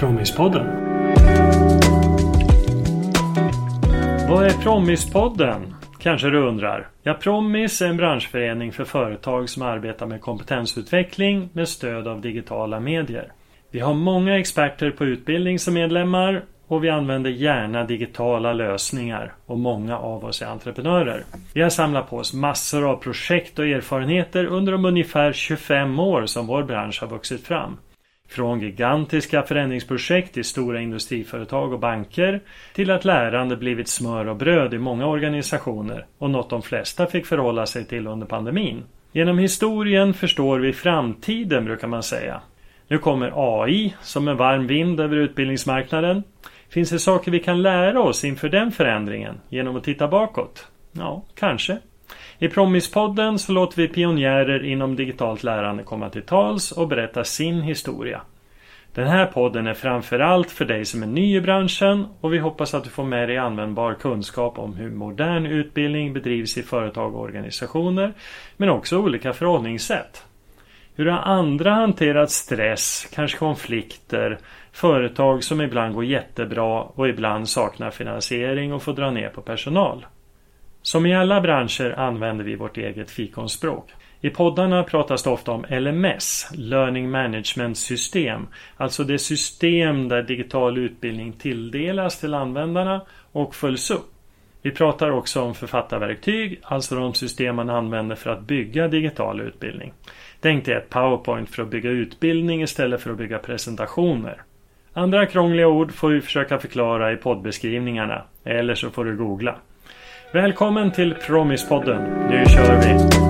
Promispodden. Vad är Promispodden? Kanske du undrar. Ja, Promis är en branschförening för företag som arbetar med kompetensutveckling med stöd av digitala medier. Vi har många experter på utbildning som medlemmar och vi använder gärna digitala lösningar och många av oss är entreprenörer. Vi har samlat på oss massor av projekt och erfarenheter under de ungefär 25 år som vår bransch har vuxit fram. Från gigantiska förändringsprojekt i stora industriföretag och banker till att lärande blivit smör och bröd i många organisationer och något de flesta fick förhålla sig till under pandemin. Genom historien förstår vi framtiden brukar man säga. Nu kommer AI som en varm vind över utbildningsmarknaden. Finns det saker vi kan lära oss inför den förändringen genom att titta bakåt? Ja, kanske. I Promispodden så låter vi pionjärer inom digitalt lärande komma till tals och berätta sin historia. Den här podden är framförallt för dig som är ny i branschen och vi hoppas att du får med dig användbar kunskap om hur modern utbildning bedrivs i företag och organisationer men också olika förhållningssätt. Hur har andra hanterat stress, kanske konflikter, företag som ibland går jättebra och ibland saknar finansiering och får dra ner på personal? Som i alla branscher använder vi vårt eget fikonspråk. I poddarna pratas det ofta om LMS, Learning Management System, alltså det system där digital utbildning tilldelas till användarna och följs upp. Vi pratar också om författarverktyg, alltså de system man använder för att bygga digital utbildning. Tänk dig ett PowerPoint för att bygga utbildning istället för att bygga presentationer. Andra krångliga ord får vi försöka förklara i poddbeskrivningarna, eller så får du googla. Välkommen till Promispodden. Nu kör vi!